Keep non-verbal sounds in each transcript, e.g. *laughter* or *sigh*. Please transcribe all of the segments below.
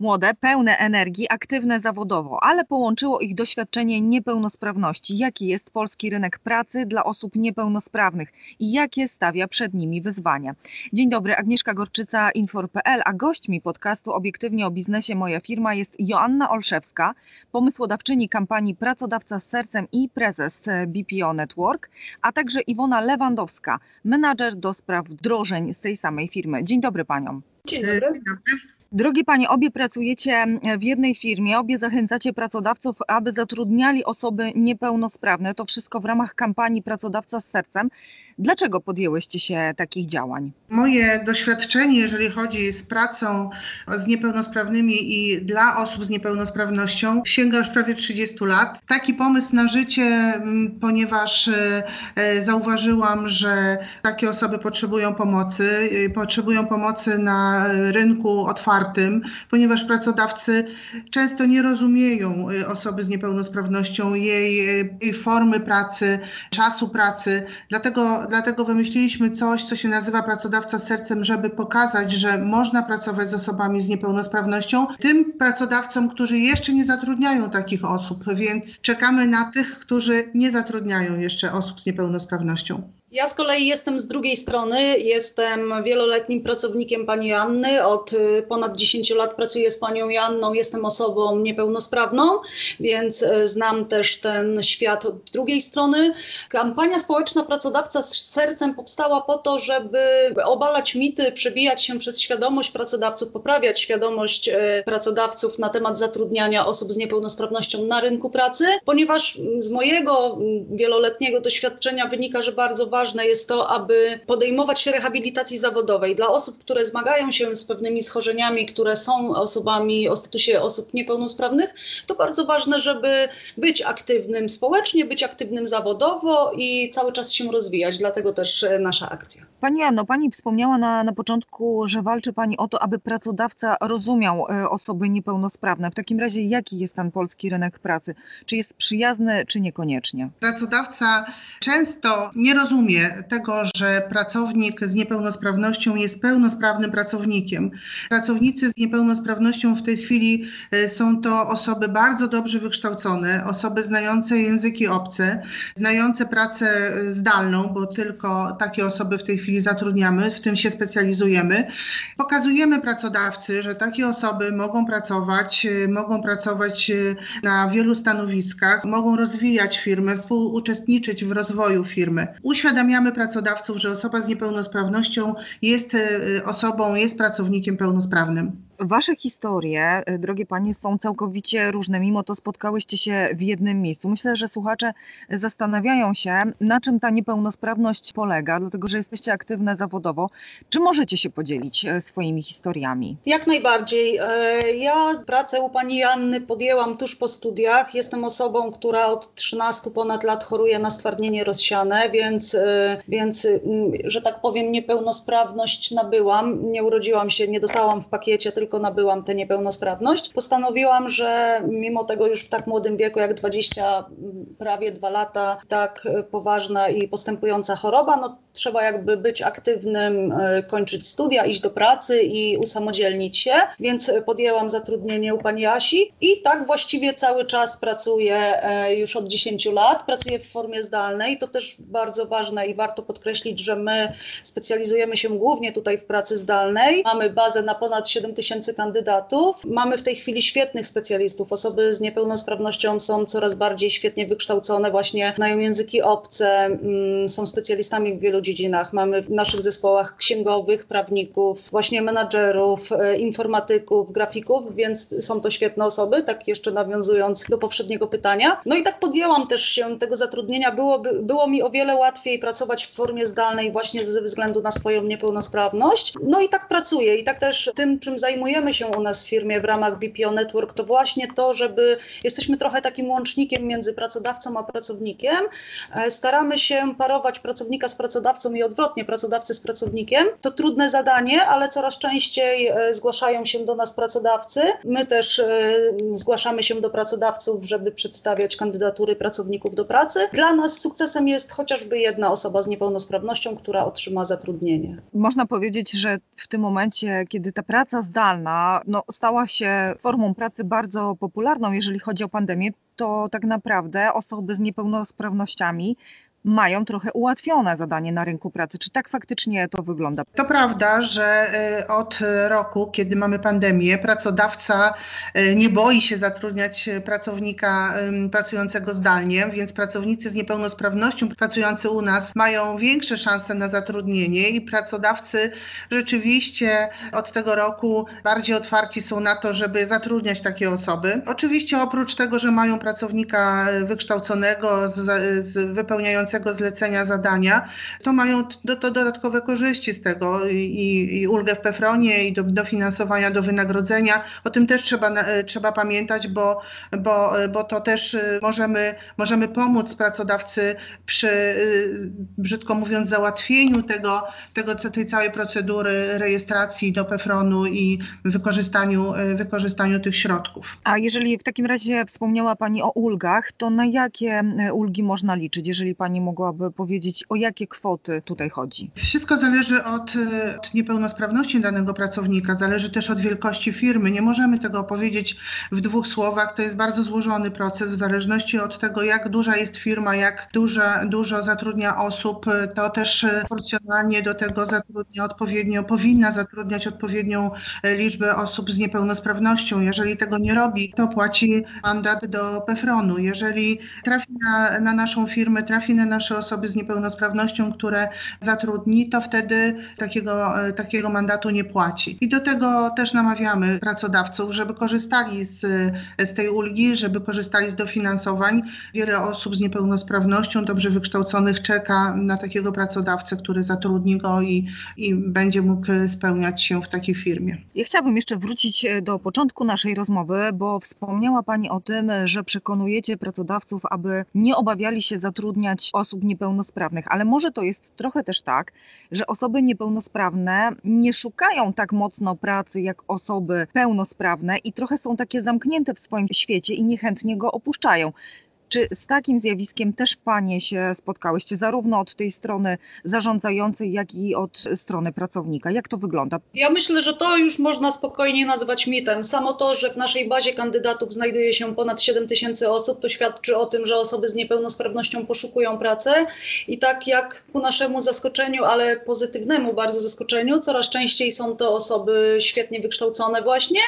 Młode, pełne energii, aktywne zawodowo, ale połączyło ich doświadczenie niepełnosprawności. Jaki jest polski rynek pracy dla osób niepełnosprawnych i jakie stawia przed nimi wyzwania? Dzień dobry, Agnieszka Gorczyca, Infor.pl, a gośćmi podcastu Obiektywnie o biznesie Moja firma jest Joanna Olszewska, pomysłodawczyni kampanii Pracodawca z sercem i prezes BPO Network, a także Iwona Lewandowska, menadżer do spraw wdrożeń z tej samej firmy. Dzień dobry paniom. Dzień dobry. Dzień dobry. Drogie Panie, obie pracujecie w jednej firmie, obie zachęcacie pracodawców, aby zatrudniali osoby niepełnosprawne. To wszystko w ramach kampanii Pracodawca z Sercem. Dlaczego podjęłyście się takich działań? Moje doświadczenie, jeżeli chodzi z pracą z niepełnosprawnymi i dla osób z niepełnosprawnością, sięga już prawie 30 lat. Taki pomysł na życie, mm, ponieważ e, e, zauważyłam, że takie osoby potrzebują pomocy, e, potrzebują pomocy na rynku otwartym, ponieważ pracodawcy często nie rozumieją osoby z niepełnosprawnością, jej, jej formy pracy, czasu pracy. Dlatego dlatego wymyśliliśmy coś, co się nazywa pracodawca z sercem, żeby pokazać, że można pracować z osobami z niepełnosprawnością. Tym pracodawcom, którzy jeszcze nie zatrudniają takich osób, więc czekamy na tych, którzy nie zatrudniają jeszcze osób z niepełnosprawnością. Ja z kolei jestem z drugiej strony. Jestem wieloletnim pracownikiem pani Joanny. Od y, ponad 10 lat pracuję z panią Joanną. Jestem osobą niepełnosprawną, więc y, znam też ten świat od drugiej strony. Kampania społeczna Pracodawca z sercem powstała po to, żeby obalać mity, przebijać się przez świadomość pracodawców, poprawiać świadomość y, pracodawców na temat zatrudniania osób z niepełnosprawnością na rynku pracy, ponieważ z mojego wieloletniego doświadczenia wynika, że bardzo ważne ważne jest to, aby podejmować się rehabilitacji zawodowej dla osób, które zmagają się z pewnymi schorzeniami, które są osobami o statusie osób niepełnosprawnych. To bardzo ważne, żeby być aktywnym społecznie, być aktywnym zawodowo i cały czas się rozwijać. Dlatego też e, nasza akcja. Pani Anno, Pani wspomniała na, na początku, że walczy Pani o to, aby pracodawca rozumiał e, osoby niepełnosprawne. W takim razie jaki jest ten polski rynek pracy? Czy jest przyjazny, czy niekoniecznie? Pracodawca często nie rozumie, tego, że pracownik z niepełnosprawnością jest pełnosprawnym pracownikiem. Pracownicy z niepełnosprawnością w tej chwili e, są to osoby bardzo dobrze wykształcone, osoby znające języki obce, znające pracę e, zdalną, bo tylko takie osoby w tej chwili zatrudniamy, w tym się specjalizujemy. Pokazujemy pracodawcy, że takie osoby mogą pracować, e, mogą pracować na wielu stanowiskach, mogą rozwijać firmę, współuczestniczyć w rozwoju firmy. Uświadamiamy pracodawców, że osoba z niepełnosprawnością jest e, osobą, jest pracownikiem pełnosprawnym. Wasze historie, y, drogie panie, są całkowicie różne, mimo to spotkałyście się w jednym miejscu. Myślę, że słuchacze zastanawiają się, na czym ta niepełnosprawność polega, dlatego że jesteście aktywne zawodowo. Czy możecie się podzielić e, swoimi historiami? Jak najbardziej. E, ja pracę u pani Janny podjęłam tuż po studiach. Jestem osobą, która od 13 ponad lat choruje na stwardnienie rozsiane, więc, e, więc że tak powiem, niepełnosprawność nabyłam. Nie urodziłam się, nie dostałam w pakiecie, tylko tylko nabyłam tę niepełnosprawność, postanowiłam, że mimo tego już w tak młodym wieku jak 20, prawie dwa lata, tak poważna i postępująca choroba, no trzeba jakby być aktywnym, e, kończyć studia, iść do pracy i usamodzielnić się, więc podjęłam zatrudnienie u pani Asi i tak właściwie cały czas pracuję e, już od 10 lat, pracuję w formie zdalnej, to też bardzo ważne i warto podkreślić, że my specjalizujemy się głównie tutaj w pracy zdalnej, mamy bazę na ponad 7 tysięcy kandydatów. Mamy w tej chwili świetnych specjalistów. Osoby z niepełnosprawnością są coraz bardziej świetnie wykształcone, właśnie znają języki obce, mm, są specjalistami w wielu dziedzinach. Mamy w naszych zespołach księgowych, prawników, właśnie menadżerów, e, informatyków, grafików, więc są to świetne osoby, tak jeszcze nawiązując do poprzedniego pytania. No i tak podjęłam też się tego zatrudnienia. Było, było mi o wiele łatwiej pracować w formie zdalnej właśnie ze względu na swoją niepełnosprawność. No i tak pracuję i tak też tym, czym zajmuję zajmujemy się u nas w firmie w ramach BPO Network, to właśnie to, żeby jesteśmy trochę takim łącznikiem między pracodawcą a pracownikiem. E, staramy się parować pracownika z pracodawcą i odwrotnie pracodawcy z pracownikiem. To trudne zadanie, ale coraz częściej e, zgłaszają się do nas pracodawcy. My też e, zgłaszamy się do pracodawców, żeby przedstawiać kandydatury pracowników do pracy. Dla nas sukcesem jest chociażby jedna osoba z niepełnosprawnością, która otrzyma zatrudnienie. Można powiedzieć, że w tym momencie, kiedy ta praca zdalna no, stała się formą pracy bardzo popularną, jeżeli chodzi o pandemię, to tak naprawdę osoby z niepełnosprawnościami mają trochę ułatwione zadanie na rynku pracy. Czy tak faktycznie to wygląda? To prawda, że y, od roku, kiedy mamy pandemię, pracodawca y, nie boi się zatrudniać pracownika pracującego zdalnie, więc pracownicy z niepełnosprawnością pracujący u nas mają większe szanse na zatrudnienie i pracodawcy rzeczywiście od tego roku bardziej otwarci są na to, żeby zatrudniać takie osoby. Oczywiście oprócz tego, że mają pracownika wykształconego, z, z wypełniającego wykonującego zlecenia zadania, to mają do, to dodatkowe korzyści z tego i, i ulgę w PEFRONie i do, dofinansowania do wynagrodzenia. O tym też trzeba, trzeba pamiętać, bo, bo, bo to też możemy, możemy pomóc pracodawcy przy, brzydko mówiąc, załatwieniu tego, tego tej całej procedury rejestracji do PEFRONu i wykorzystaniu, wykorzystaniu tych środków. A jeżeli w takim razie wspomniała Pani o ulgach, to na jakie ulgi można liczyć, jeżeli Pani Mogłaby powiedzieć, o jakie kwoty tutaj chodzi? Wszystko zależy od, od niepełnosprawności danego pracownika, zależy też od wielkości firmy. Nie możemy tego powiedzieć w dwóch słowach. To jest bardzo złożony proces w zależności od tego, jak duża jest firma, jak duża, dużo zatrudnia osób. To też proporcjonalnie do tego zatrudnia odpowiednio, powinna zatrudniać odpowiednią liczbę osób z niepełnosprawnością. Jeżeli tego nie robi, to płaci mandat do PEFRON-u. Jeżeli trafi na, na naszą firmę, trafi na nasze osoby z niepełnosprawnością, które zatrudni, to wtedy takiego, e, takiego mandatu nie płaci. I do tego też namawiamy pracodawców, żeby korzystali z, z tej ulgi, żeby korzystali z dofinansowań. Wiele osób z niepełnosprawnością, dobrze wykształconych, czeka na takiego pracodawcę, który zatrudni go i, i będzie mógł spełniać się w takiej firmie. Ja chciałabym jeszcze wrócić e, do początku naszej rozmowy, bo wspomniała Pani o tym, że przekonujecie pracodawców, aby nie obawiali się zatrudniać osób niepełnosprawnych, ale może to jest trochę też tak, że osoby niepełnosprawne nie szukają tak mocno pracy jak osoby pełnosprawne i trochę są takie zamknięte w swoim świecie i niechętnie go opuszczają. Czy z takim zjawiskiem też Panie się spotkałyście, zarówno od tej strony zarządzającej, jak i od strony pracownika? Jak to wygląda? Ja myślę, że to już można spokojnie nazwać mitem. Samo to, że w naszej bazie kandydatów znajduje się ponad 7 tysięcy osób, to świadczy o tym, że osoby z niepełnosprawnością poszukują pracy i tak jak ku naszemu zaskoczeniu, ale pozytywnemu bardzo zaskoczeniu, coraz częściej są to osoby świetnie wykształcone właśnie.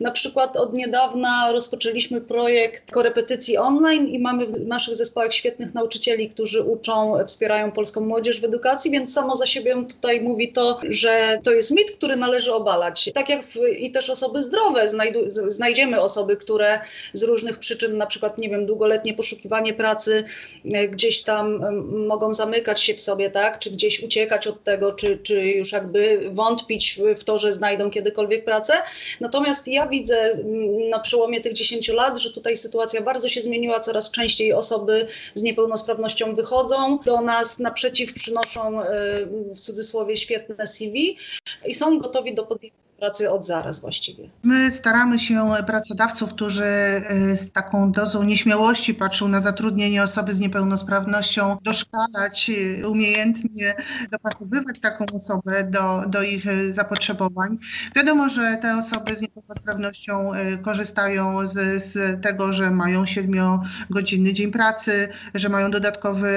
Na przykład od niedawna rozpoczęliśmy projekt korepetycji online i mamy w naszych zespołach świetnych nauczycieli, którzy uczą, wspierają polską młodzież w edukacji, więc samo za siebie tutaj mówi to, że to jest mit, który należy obalać. Tak jak w, i też osoby zdrowe, znajdu, znajdziemy osoby, które z różnych przyczyn, na przykład, nie wiem, długoletnie poszukiwanie pracy, e, gdzieś tam mogą zamykać się w sobie, tak, czy gdzieś uciekać od tego, czy, czy już jakby wątpić w to, że znajdą kiedykolwiek pracę. Natomiast ja widzę na przełomie tych 10 lat, że tutaj sytuacja bardzo się zmieniła, coraz częściej osoby z niepełnosprawnością wychodzą do nas naprzeciw, przynoszą e, w cudzysłowie świetne CV i są gotowi do podjęcia pracy od zaraz właściwie. My staramy się pracodawców, którzy y, z taką dozą nieśmiałości patrzą na zatrudnienie osoby z niepełnosprawnością, doszkalać, y, umiejętnie dopasowywać taką osobę do, do ich y, zapotrzebowań. Wiadomo, że te osoby z niepełnosprawnością korzystają z, z tego, że mają siedmiogodzinny dzień pracy, że mają dodatkowe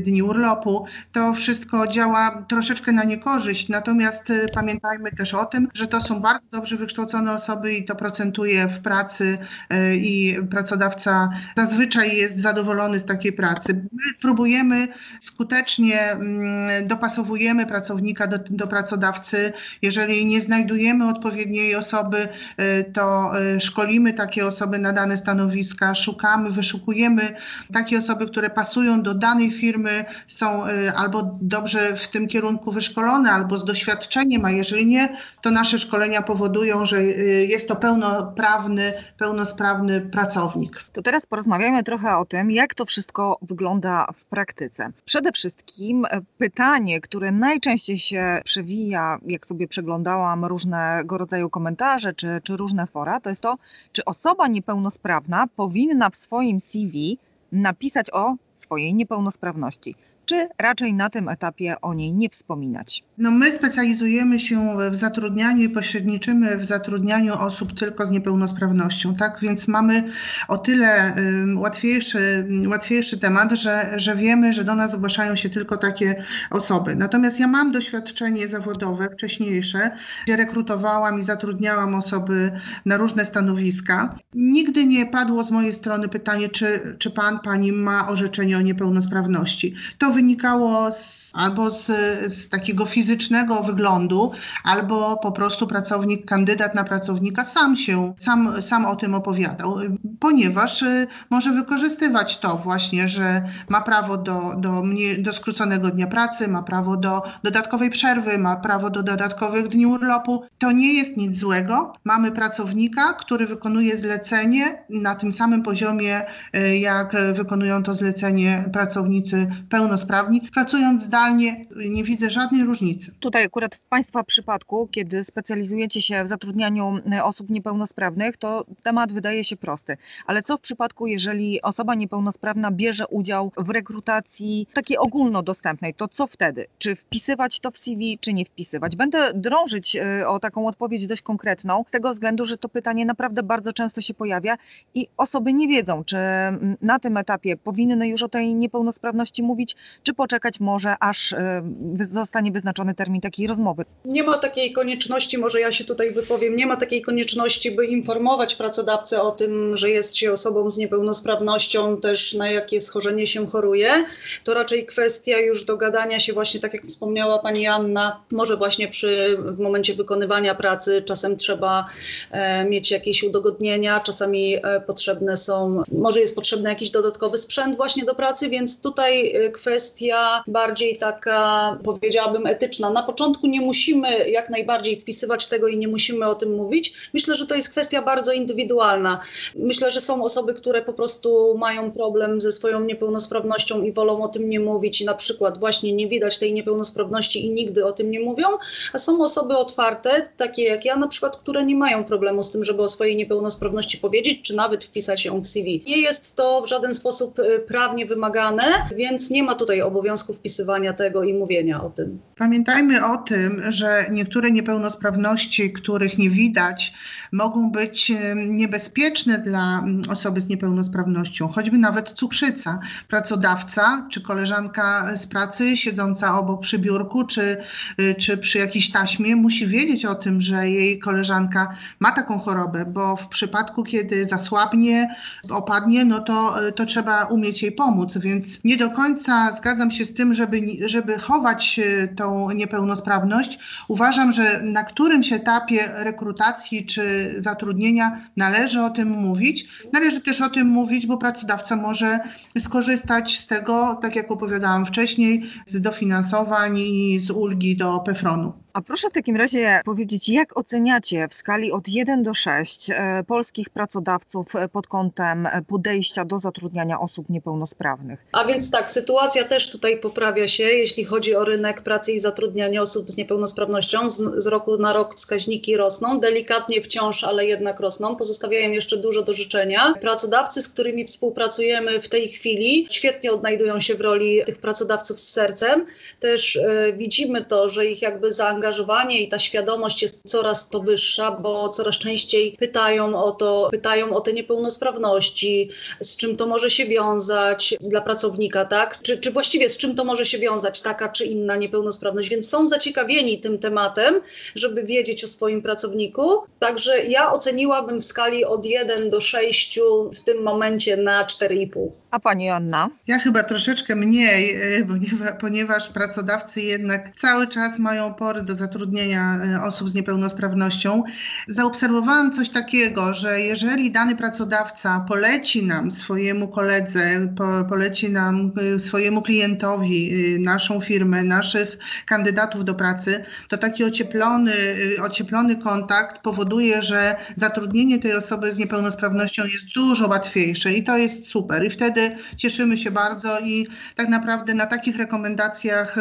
dni urlopu. To wszystko działa troszeczkę na niekorzyść, natomiast pamiętajmy też o tym, tym, że to są bardzo dobrze wykształcone osoby i to procentuje w pracy e, i pracodawca zazwyczaj jest zadowolony z takiej pracy. My próbujemy skutecznie, mm, dopasowujemy pracownika do, do pracodawcy. Jeżeli nie znajdujemy odpowiedniej osoby, e, to e, szkolimy takie osoby na dane stanowiska, szukamy, wyszukujemy takie osoby, które pasują do danej firmy, są albo dobrze w tym kierunku wyszkolone, albo z doświadczeniem, a jeżeli nie, to nasze szkolenia powodują, że y, jest to pełnoprawny, pełnosprawny pracownik. To teraz porozmawiamy trochę o tym, jak to wszystko wygląda w praktyce. Przede wszystkim e, pytanie, które najczęściej się przewija, jak sobie przeglądałam różnego rodzaju komentarze czy, czy różne fora, to jest to, czy osoba niepełnosprawna powinna w swoim CV napisać o swojej niepełnosprawności czy raczej na tym etapie o niej nie wspominać? No my specjalizujemy się w zatrudnianiu i pośredniczymy w zatrudnianiu osób tylko z niepełnosprawnością, tak? Więc mamy o tyle łatwiejszy, łatwiejszy temat, że, że wiemy, że do nas zgłaszają się tylko takie osoby. Natomiast ja mam doświadczenie zawodowe wcześniejsze, gdzie rekrutowałam i zatrudniałam osoby na różne stanowiska. Nigdy nie padło z mojej strony pytanie, czy, czy pan, pani ma orzeczenie o niepełnosprawności. To wynikało z albo z, z, takiego fizycznego wyglądu, albo po prostu pracownik, kandydat na pracownika sam się, sam, sam o tym opowiadał, ponieważ y, może wykorzystywać to właśnie, że ma prawo do, do, do skróconego dnia pracy, ma prawo do dodatkowej przerwy, ma prawo do dodatkowych dni urlopu. To nie jest nic złego. Mamy pracownika, który wykonuje zlecenie na tym samym poziomie, y, jak wykonują to zlecenie pracownicy pełnosprawni, pracując zdalnie nie widzę żadnej różnicy. Tutaj akurat w Państwa przypadku, kiedy specjalizujecie się w zatrudnianiu e, osób niepełnosprawnych, to temat wydaje się prosty. Ale co w przypadku, jeżeli osoba niepełnosprawna bierze udział w rekrutacji takiej ogólnodostępnej, to co wtedy? Czy wpisywać to w CV, czy nie wpisywać? Będę drążyć e, o taką odpowiedź dość konkretną, z tego względu, że to pytanie naprawdę bardzo często się pojawia i osoby nie wiedzą, czy na tym etapie powinny już o tej niepełnosprawności mówić, czy poczekać może aż aż e, zostanie wyznaczony termin takiej rozmowy. Nie ma takiej konieczności, może ja się tutaj wypowiem, nie ma takiej konieczności, by informować pracodawcę o tym, że jest się osobą z niepełnosprawnością, też na jakie schorzenie się choruje. To raczej kwestia już dogadania się właśnie, tak jak wspomniała pani Anna, może właśnie przy, w momencie wykonywania pracy czasem trzeba e, mieć jakieś udogodnienia, czasami e, potrzebne są, może jest potrzebny jakiś dodatkowy sprzęt właśnie do pracy, więc tutaj e, kwestia bardziej taka, powiedziałabym, etyczna. Na początku nie musimy jak najbardziej wpisywać tego i nie musimy o tym mówić. Myślę, że to jest kwestia bardzo indywidualna. Myślę, że są osoby, które po prostu mają problem ze swoją niepełnosprawnością i wolą o tym nie mówić i na przykład właśnie nie widać tej niepełnosprawności i nigdy o tym nie mówią, a są osoby otwarte, takie jak ja na przykład, które nie mają problemu z tym, żeby o swojej niepełnosprawności powiedzieć, czy nawet wpisać ją w CV. Nie jest to w żaden sposób y, prawnie wymagane, więc nie ma tutaj obowiązku wpisywania tego i mówienia o tym. Pamiętajmy o tym, że niektóre niepełnosprawności, których nie widać, mogą być niebezpieczne dla osoby z niepełnosprawnością, choćby nawet cukrzyca. Pracodawca czy koleżanka z pracy siedząca obok przy biurku czy, y, czy przy jakiejś taśmie musi wiedzieć o tym, że jej koleżanka ma taką chorobę, bo w przypadku, kiedy zasłabnie, opadnie, no to, y, to trzeba umieć jej pomóc, więc nie do końca zgadzam się z tym, żeby, żeby chować y, tą niepełnosprawność. Uważam, że na którymś etapie rekrutacji czy zatrudnienia należy o tym mówić. Należy też o tym mówić, bo pracodawca może skorzystać z tego, tak jak opowiadałam wcześniej, z dofinansowań i z ulgi do PFRON-u. A proszę w takim razie powiedzieć, jak oceniacie w skali od 1 do 6 e, polskich pracodawców e, pod kątem e, podejścia do zatrudniania osób niepełnosprawnych? A więc tak, sytuacja też tutaj poprawia się, jeśli chodzi o rynek pracy i zatrudnianie osób z niepełnosprawnością. Z, z roku na rok wskaźniki rosną, delikatnie wciąż, ale jednak rosną. Pozostawiają jeszcze dużo do życzenia. Pracodawcy, z którymi współpracujemy w tej chwili, świetnie odnajdują się w roli tych pracodawców z sercem. Też y, widzimy to, że ich jakby zaangażowanie zaangażowanie i ta świadomość jest coraz to wyższa, bo coraz częściej pytają o to, pytają o te niepełnosprawności, z czym to może się wiązać dla pracownika, tak? Czy, czy właściwie z czym to może się wiązać taka czy inna niepełnosprawność, więc są zaciekawieni tym tematem, żeby wiedzieć o swoim pracowniku. Także ja oceniłabym w skali od 1 do 6 w tym momencie na 4,5. A pani Anna? Ja chyba troszeczkę mniej, y, ponieważ, ponieważ pracodawcy jednak cały czas mają pory do do zatrudnienia osób z niepełnosprawnością, zaobserwowałam coś takiego, że jeżeli dany pracodawca poleci nam swojemu koledze, po, poleci nam swojemu klientowi naszą firmę, naszych kandydatów do pracy, to taki ocieplony, ocieplony kontakt powoduje, że zatrudnienie tej osoby z niepełnosprawnością jest dużo łatwiejsze i to jest super. I wtedy cieszymy się bardzo i tak naprawdę na takich rekomendacjach,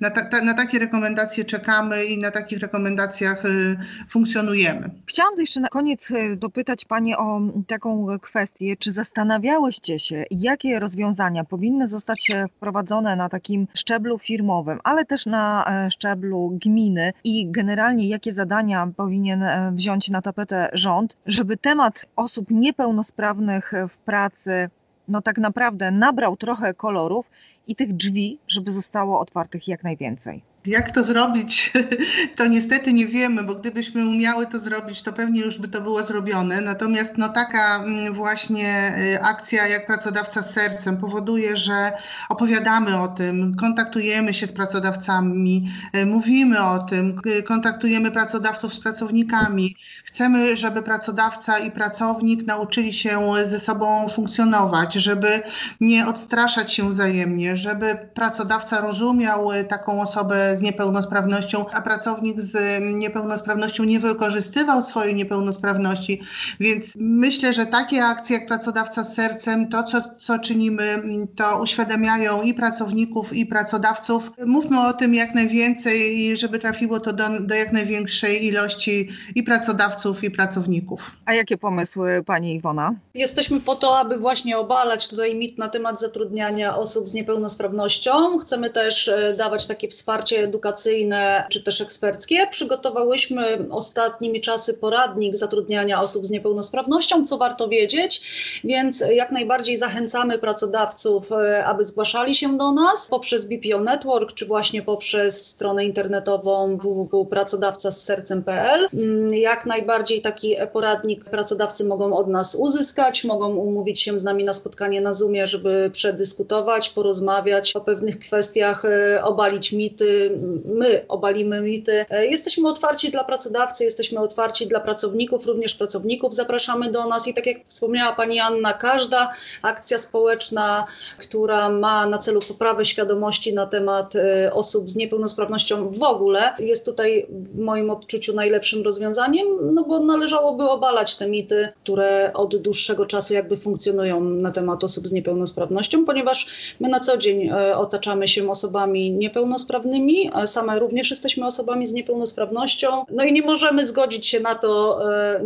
na, ta, na takie rekomendacje czekamy i na takich rekomendacjach y, funkcjonujemy. Chciałam jeszcze na koniec y, dopytać Pani o taką kwestię. Czy zastanawiałyście się, jakie rozwiązania powinny zostać wprowadzone na takim szczeblu firmowym, ale też na e, szczeblu gminy i generalnie jakie zadania powinien e, wziąć na tapetę rząd, żeby temat osób niepełnosprawnych w pracy no tak naprawdę nabrał trochę kolorów i tych drzwi, żeby zostało otwartych jak najwięcej. Jak to zrobić, *laughs* to niestety nie wiemy, bo gdybyśmy umiały to zrobić, to pewnie już by to było zrobione. Natomiast no, taka mm, właśnie y, akcja jak Pracodawca z Sercem powoduje, że opowiadamy o tym, kontaktujemy się z pracodawcami, y, mówimy o tym, kontaktujemy pracodawców z pracownikami. Chcemy, żeby pracodawca i pracownik nauczyli się ze sobą funkcjonować, żeby nie odstraszać się wzajemnie, żeby pracodawca rozumiał y, taką osobę z niepełnosprawnością, a pracownik z niepełnosprawnością nie wykorzystywał swojej niepełnosprawności. Więc myślę, że takie akcje jak Pracodawca z Sercem, to co, co czynimy, to uświadamiają i pracowników, i pracodawców. Mówmy o tym jak najwięcej i żeby trafiło to do, do jak największej ilości i pracodawców, i pracowników. A jakie pomysły Pani Iwona? Jesteśmy po to, aby właśnie obalać tutaj mit na temat zatrudniania osób z niepełnosprawnością. Chcemy też e, dawać takie wsparcie edukacyjne czy też eksperckie. Przygotowałyśmy ostatnimi czasy poradnik zatrudniania osób z niepełnosprawnością, co warto wiedzieć, więc jak najbardziej zachęcamy pracodawców, e, aby zgłaszali się do nas poprzez BPO Network, czy właśnie poprzez stronę internetową www.pracodawca-z-sercem.pl. Mm, jak najbardziej taki poradnik pracodawcy mogą od nas uzyskać, mogą umówić się z nami na spotkanie na Zoomie, żeby przedyskutować, porozmawiać o pewnych kwestiach, e, obalić mity, my obalimy mity. E, jesteśmy otwarci dla pracodawcy, jesteśmy otwarci dla pracowników, również pracowników zapraszamy do nas i tak jak wspomniała Pani Anna, każda akcja społeczna, która ma na celu poprawę świadomości na temat e, osób z niepełnosprawnością w ogóle, jest tutaj w moim odczuciu najlepszym rozwiązaniem, no bo należałoby obalać te mity, które od dłuższego czasu jakby funkcjonują na temat osób z niepełnosprawnością, ponieważ my na co dzień e, otaczamy się osobami niepełnosprawnymi, same również jesteśmy osobami z niepełnosprawnością, no i nie możemy zgodzić się na to,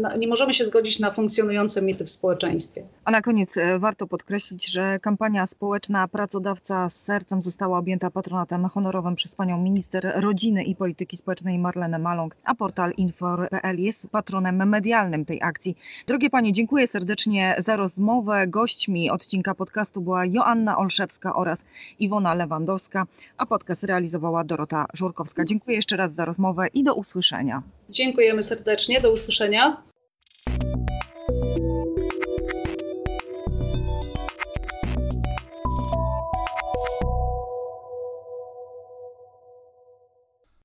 e, nie możemy się zgodzić na funkcjonujące mity w społeczeństwie. A na koniec e, warto podkreślić, że kampania społeczna Pracodawca z sercem została objęta patronatem honorowym przez panią minister rodziny i polityki społecznej Marlenę Maląg, a portal infor.pl jest patronem medialnym tej akcji. Drogie panie, dziękuję serdecznie za rozmowę. Gośćmi odcinka podcastu była Joanna Olszewska oraz Iwona Lewandowska, a podcast realizowała Dorota Dorota Żurkowska. Dziękuję jeszcze raz za rozmowę i do usłyszenia. Dziękujemy serdecznie, do usłyszenia.